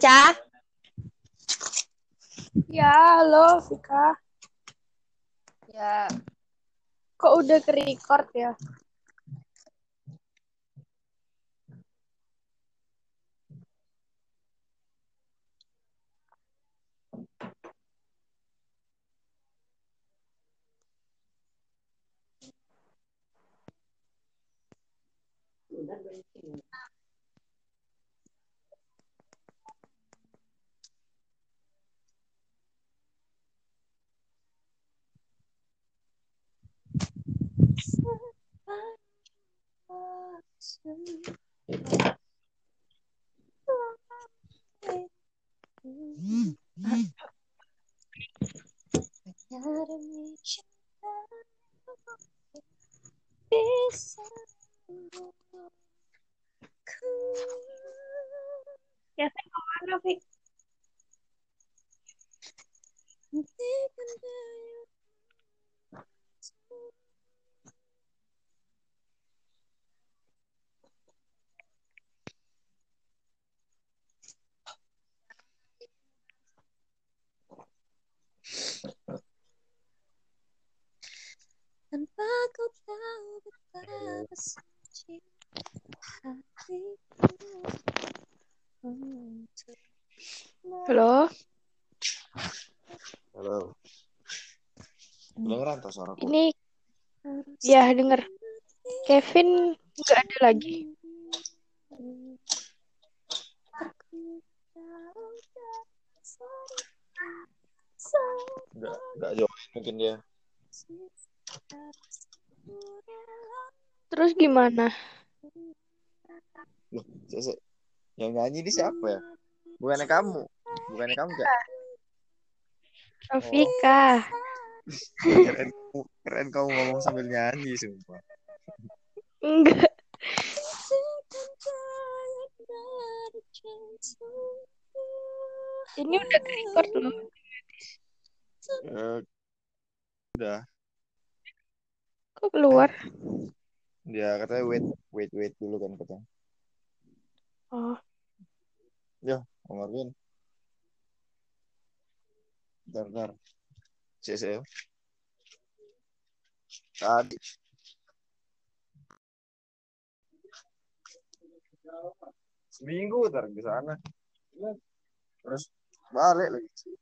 Caca. Ya, halo Vika. Ya. Kok udah ke record ya? Yes, I know. I. Tanpa kau tahu betapa suci hatiku untuk Halo. Halo. Kedengeran tuh suaraku? Ini ya denger. Kevin nggak ada lagi. Enggak, enggak join mungkin dia. Terus gimana? Loh. Yang nyanyi ini siapa ya? Bukannya kamu. Bukannya kamu enggak? Rafika. Keren, keren kamu ngomong sambil nyanyi, sumpah. Enggak. Ini udah record loh. Eh, udah. Kok keluar? Dia katanya wait, wait, wait dulu kan katanya. Oh, Om Marvin. Bentar, bentar. Cece. Tadi. Seminggu ntar ke sana. Terus balik lagi.